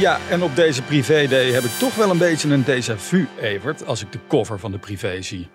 Ja, en op deze privé-day heb ik toch wel een beetje een déjà vu, Evert, als ik de cover van de privé zie.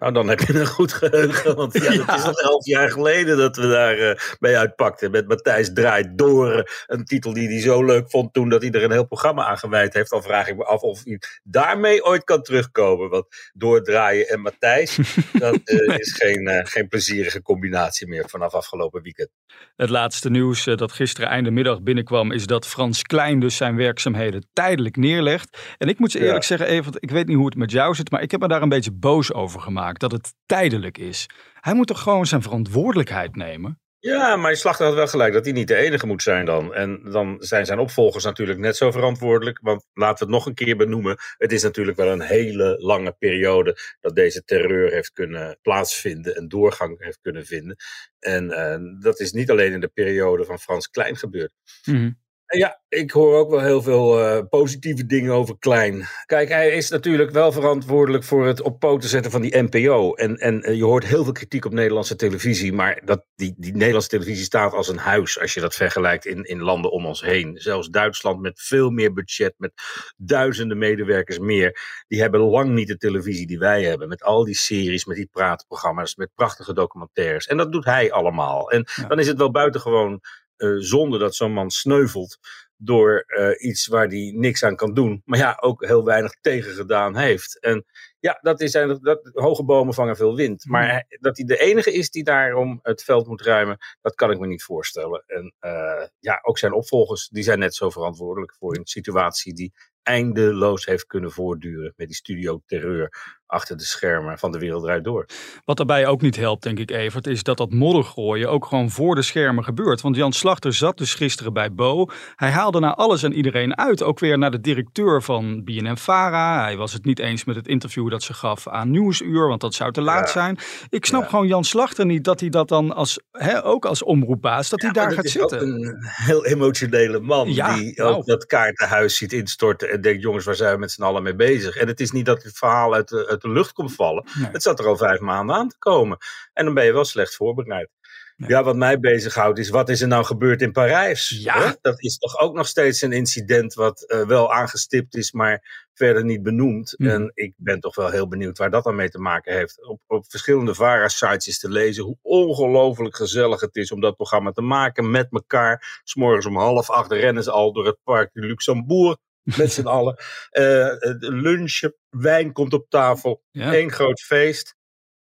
Nou, dan heb je een goed geheugen. Want ja, Ja. het is nog elf jaar geleden dat we daar eh, mee uitpakten. Met Matthijs Draait Door. Een titel die hij zo leuk vond toen dat hij er een heel programma aan gewijd heeft. Dan vraag ik me af of hij daarmee ooit kan terugkomen. Want doordraaien en Matthijs, dat eh, is geen, eh, geen plezierige combinatie meer vanaf afgelopen weekend. Het laatste nieuws dat gisteren einde middag binnenkwam is dat Frans Klein dus zijn werkzaamheden tijdelijk neerlegt. En ik moet je eerlijk Ja. zeggen, Evert, ik weet niet hoe het met jou zit, maar ik heb me daar een beetje boos over gemaakt dat het tijdelijk is. Hij moet toch gewoon zijn verantwoordelijkheid nemen? Ja, maar Slachter had wel gelijk dat hij niet de enige moet zijn dan. En dan zijn zijn opvolgers natuurlijk net zo verantwoordelijk. Want laten we het nog een keer benoemen. Het is natuurlijk wel een hele lange periode dat deze terreur heeft kunnen plaatsvinden en doorgang heeft kunnen vinden. En eh, dat is niet alleen in de periode van Frans Klein gebeurd. En Ja, ik hoor ook wel heel veel eh, positieve dingen over Klein. Kijk, hij is natuurlijk wel verantwoordelijk voor het op poten zetten van die NPO. En, en eh, je hoort heel veel kritiek op Nederlandse televisie. Maar dat, die, die Nederlandse televisie staat als een huis als je dat vergelijkt in, in landen om ons heen. Zelfs Duitsland met veel meer budget, met duizenden medewerkers meer. Die hebben lang niet de televisie die wij hebben. Met al die series, met die praatprogramma's, met prachtige documentaires. En dat doet hij allemaal. En Ja. dan is het wel buitengewoon eh, zonde dat zo'n man sneuvelt door eh, iets waar hij niks aan kan doen. Maar ja, ook heel weinig tegen gedaan heeft. En ja, dat is dat, hoge bomen vangen veel wind. Maar hij- dat hij de enige is die daarom het veld moet ruimen, dat kan ik me niet voorstellen. En eh, ja, ook zijn opvolgers, die zijn net zo verantwoordelijk voor een situatie die eindeloos heeft kunnen voortduren met die studio terreur achter de schermen van de wereld draait door. Wat daarbij ook niet helpt, denk ik, Evert, is dat dat moddergooien ook gewoon voor de schermen gebeurt. Want Jan Slachter zat dus gisteren bij Bo. Hij haalde naar alles en iedereen uit. Ook weer naar de directeur van BNN-Vara. Hij was het niet eens met het interview dat ze gaf aan Nieuwsuur, want dat zou te laat Ja. zijn. Ik snap Ja. gewoon Jan Slachter niet dat hij dat dan als, hè, ook als omroepbaas, dat hij daar gaat zitten. een heel emotionele man. Die nou. ook dat kaartenhuis ziet instorten. En denkt: jongens, waar zijn we met z'n allen mee bezig? En het is niet dat het verhaal uit de, uit de lucht komt vallen. Nee. Het zat er al vijf maanden aan te komen. En dan ben je wel slecht voorbereid. Nee. Ja, wat mij bezighoudt is: wat is er nou gebeurd in Parijs? Ja. Hè? Dat is toch ook nog steeds een incident wat eh, wel aangestipt is, maar verder niet benoemd. Mhm. En ik ben toch wel heel benieuwd waar dat dan mee te maken heeft. Op, op verschillende VARA-sites is te lezen hoe ongelooflijk gezellig het is om dat programma te maken met elkaar. S'morgens om half acht rennen ze al door het park de Luxembourg. Met z'n allen. Eh, eh, lunchen, wijn komt op tafel. Eén groot feest.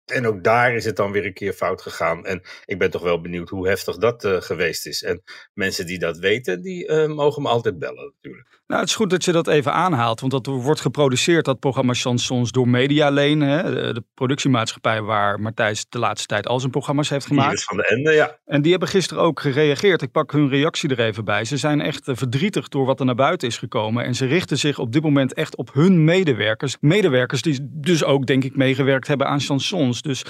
En ook daar is het dan weer een keer fout gegaan. En ik ben toch wel benieuwd hoe heftig dat eh, geweest is. En mensen die dat weten, die eh, mogen me altijd bellen natuurlijk. Nou, het is goed dat je dat even aanhaalt, want dat wordt geproduceerd, dat programma Chansons, door Medialane, hè, de, productiemaatschappij waar Martijs de laatste tijd al zijn programma's heeft gemaakt. Iris van de Ende, ja. En die hebben gisteren ook gereageerd. Ik pak hun reactie er even bij. Ze zijn echt eh, verdrietig door wat er naar buiten is gekomen. En ze richten zich op dit moment echt op hun medewerkers. Medewerkers die dus ook, denk ik, meegewerkt hebben aan chansons. Dus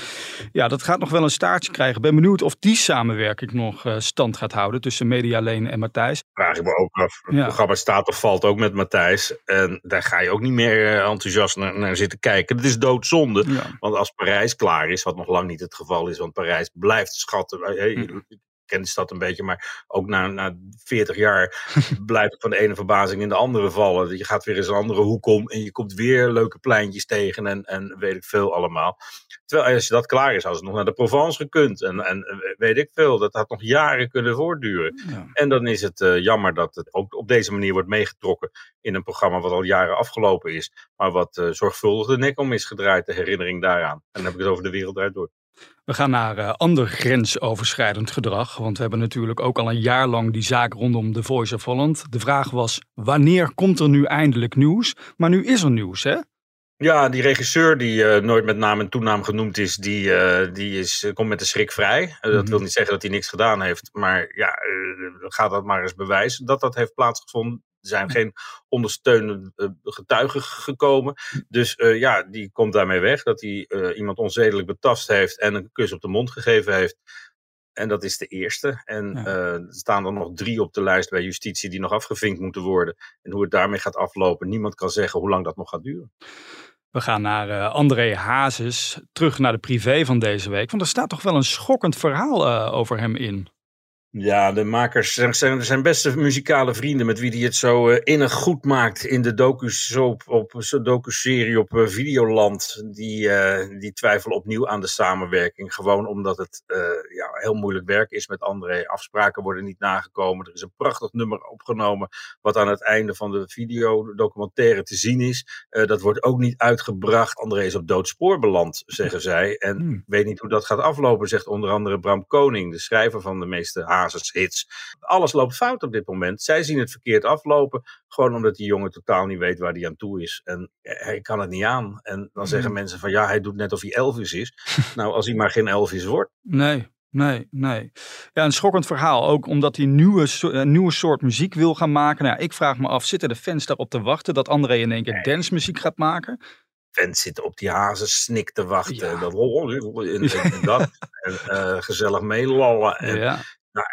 ja, dat gaat nog wel een staartje krijgen. Ben benieuwd of die samenwerking nog eh, stand gaat houden tussen Medialane en Matthijs. Vraag ik me ook af. Het Ja. programma staat of valt ook met Matthijs. En daar ga je ook niet meer eh, enthousiast naar, naar zitten kijken. Het is doodzonde. Ja. Want als Parijs klaar is, wat nog lang niet het geval is, want Parijs blijft schatten. Hey, Hm. Ken de stad een beetje, maar ook na, na 40 jaar blijf ik van de ene verbazing in de andere vallen. Je gaat weer eens een andere hoek om en je komt weer leuke pleintjes tegen en, en weet ik veel allemaal. Terwijl als je dat klaar is, als het nog naar de Provence gekund en, en eh, weet ik veel, dat had nog jaren kunnen voortduren. Ja. En dan is het eh, jammer dat het ook op deze manier wordt meegetrokken in een programma wat al jaren afgelopen is, maar wat eh, zorgvuldig de nek om is gedraaid, de herinnering daaraan. En dan heb ik het over de wereld draait door. We gaan naar eh, ander grensoverschrijdend gedrag. Want we hebben natuurlijk ook al een jaar lang die zaak rondom The Voice of Holland. De vraag was, wanneer komt er nu eindelijk nieuws? Maar nu is er nieuws, hè? Ja, die regisseur die eh, nooit met naam en toenaam genoemd is, die, eh, die is, komt met de schrik vrij. Dat Mhm. wil niet zeggen dat hij niks gedaan heeft, maar ja, eh, ga dat maar eens bewijzen dat dat heeft plaatsgevonden. Zijn geen ondersteunende uh, getuigen gekomen. Dus ja, die komt daarmee weg. Dat hij iemand onzedelijk betast heeft en een kus op de mond gegeven heeft. En dat is de eerste. En er staan er nog drie op de lijst bij justitie die nog afgevinkt moeten worden. En hoe het daarmee gaat aflopen, niemand kan zeggen hoe lang dat nog gaat duren. We gaan naar uh, André Hazes, terug naar de privé van deze week. Want er staat toch wel een schokkend verhaal uh, over hem in. Ja, de makers zijn, zijn beste muzikale vrienden met wie hij het zo uh, innig goed maakt in de docu-soap op docu-serie op uh, Videoland. Die, uh, die twijfelen opnieuw aan de samenwerking. Gewoon omdat het heel moeilijk werk is met André. Afspraken worden niet nagekomen. Er is een prachtig nummer opgenomen wat aan het einde van de videodocumentaire te zien is. dat wordt ook niet uitgebracht. André is op doodspoor beland, zeggen zij. En hmm. weet niet hoe dat gaat aflopen, zegt onder andere Bram Koning, de schrijver van de meeste hits. Alles loopt fout op dit moment. Zij zien het verkeerd aflopen, gewoon omdat die jongen totaal niet weet waar hij aan toe is. En hij kan het niet aan. En dan zeggen mhm. mensen van ja, hij doet net of hij Elvis is. nou, als hij maar geen Elvis wordt. Nee, Nee, nee. Ja, een schokkend verhaal. Ook omdat hij nieuwe, een nieuwe soort muziek wil gaan maken. Nou, ik vraag me af, zitten de fans daarop te wachten dat André in één keer nee. dancemuziek gaat maken? Fans zitten op die hazen snik te wachten. Ja. Dat, en, en, dat. en uh, gezellig meelallen. En, ja. Nou,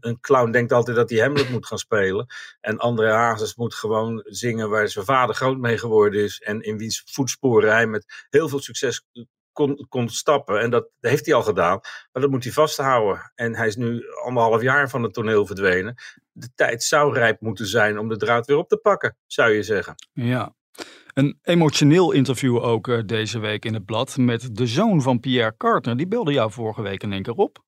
een clown denkt altijd dat hij Hamlet moet gaan spelen. En André Hazes moet gewoon zingen waar zijn vader groot mee geworden is. En in wiens voetsporen hij met heel veel succes kon, kon stappen. En dat heeft hij al gedaan. Maar dat moet hij vasthouden. En hij is nu anderhalf jaar van het toneel verdwenen. De tijd zou rijp moeten zijn om de draad weer op te pakken, zou je zeggen. Ja. Een emotioneel interview ook uh, deze week in het blad met de zoon van Pierre Carter. Die belde jou vorige week in één keer op.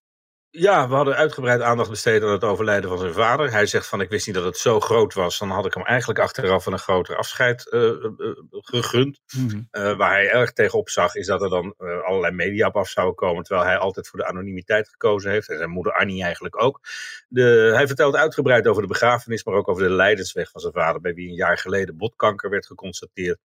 Ja, we hadden uitgebreid aandacht besteed aan het overlijden van zijn vader. Hij zegt van ik wist niet dat het zo groot was. Dan had ik hem eigenlijk achteraf een groter afscheid uh, uh, gegund. Mm -hmm. waar hij erg tegenop zag is dat er dan allerlei media op af zouden komen. Terwijl hij altijd voor de anonimiteit gekozen heeft. En zijn moeder Annie eigenlijk ook. De, hij vertelt uitgebreid over de begrafenis, maar ook over de lijdensweg van zijn vader. Bij wie een jaar geleden botkanker werd geconstateerd.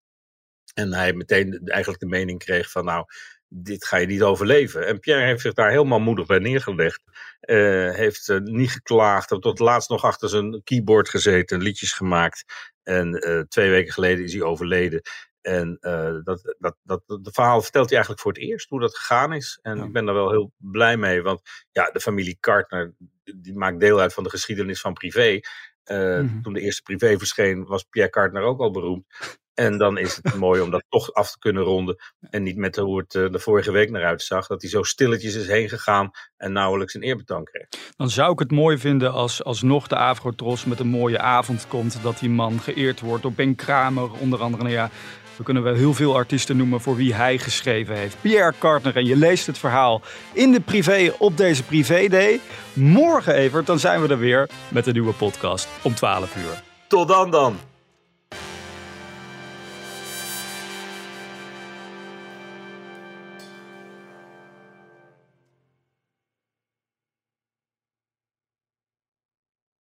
En hij meteen eigenlijk de mening kreeg van nou dit ga je niet overleven. En Pierre heeft zich daar helemaal moedig bij neergelegd. Uh, heeft uh, niet geklaagd, tot laatst nog achter zijn keyboard gezeten, liedjes gemaakt. En uh, twee weken geleden is hij overleden. En dat, dat, dat, dat verhaal vertelt hij eigenlijk voor het eerst hoe dat gegaan is. En ja. ik ben daar wel heel blij mee, want ja, de familie Kartner die maakt deel uit van de geschiedenis van privé. Mm -hmm. Toen de eerste privé verscheen, was Pierre Kartner ook al beroemd. En dan is het mooi om dat toch af te kunnen ronden. En niet met hoe het uh, de vorige week naar uitzag. Dat hij zo stilletjes is heen gegaan en nauwelijks een eerbetoon kreeg. Dan zou ik het mooi vinden als alsnog de Avrotros met een mooie avond komt. Dat die man geëerd wordt door Ben Kramer onder andere. Nou ja, we kunnen wel heel veel artiesten noemen voor wie hij geschreven heeft. Pierre Kartner. En je leest het verhaal in de privé op deze privé day. Morgen, Evert, dan zijn we er weer met een nieuwe podcast om 12 uur. Tot dan dan.